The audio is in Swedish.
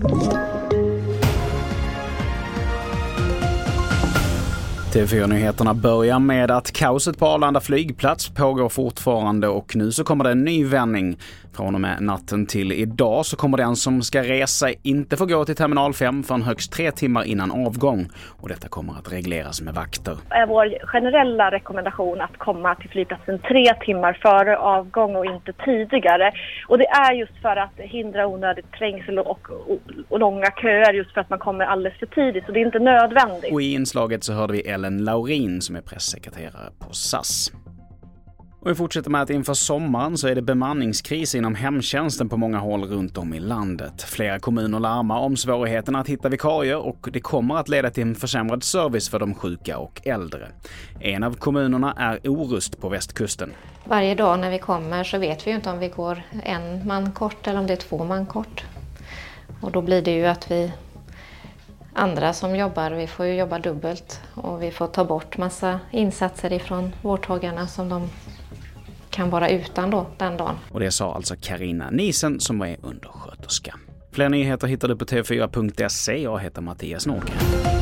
Thank you. TV4-nyheterna börjar med att kaoset på Arlanda flygplats pågår fortfarande och nu så kommer det en ny vändning. Från och med natten till idag så kommer den som ska resa inte få gå till terminal 5 förrän högst tre timmar innan avgång. Och detta kommer att regleras med vakter. Är vår generella rekommendation att komma till flygplatsen tre timmar före avgång och inte tidigare. Och det är just för att hindra onödigt trängsel och, och, och långa köer just för att man kommer alldeles för tidigt. Så det är inte nödvändigt. Och i inslaget så hörde vi Ellen Laurin som är pressekreterare på SAS. Och vi fortsätter med att inför sommaren så är det bemanningskris inom hemtjänsten på många håll runt om i landet. Flera kommuner larmar om svårigheterna att hitta vikarier och det kommer att leda till en försämrad service för de sjuka och äldre. En av kommunerna är Orust på västkusten. Varje dag när vi kommer så vet vi ju inte om vi går en man kort eller om det är två man kort. Och då blir det ju att vi andra som jobbar, vi får ju jobba dubbelt och vi får ta bort massa insatser ifrån vårdtagarna som de kan vara utan då den dagen. Och det sa alltså Karina Nisen som är undersköterska. Fler nyheter hittar du på tv4.se. Jag heter Mattias Nordgren.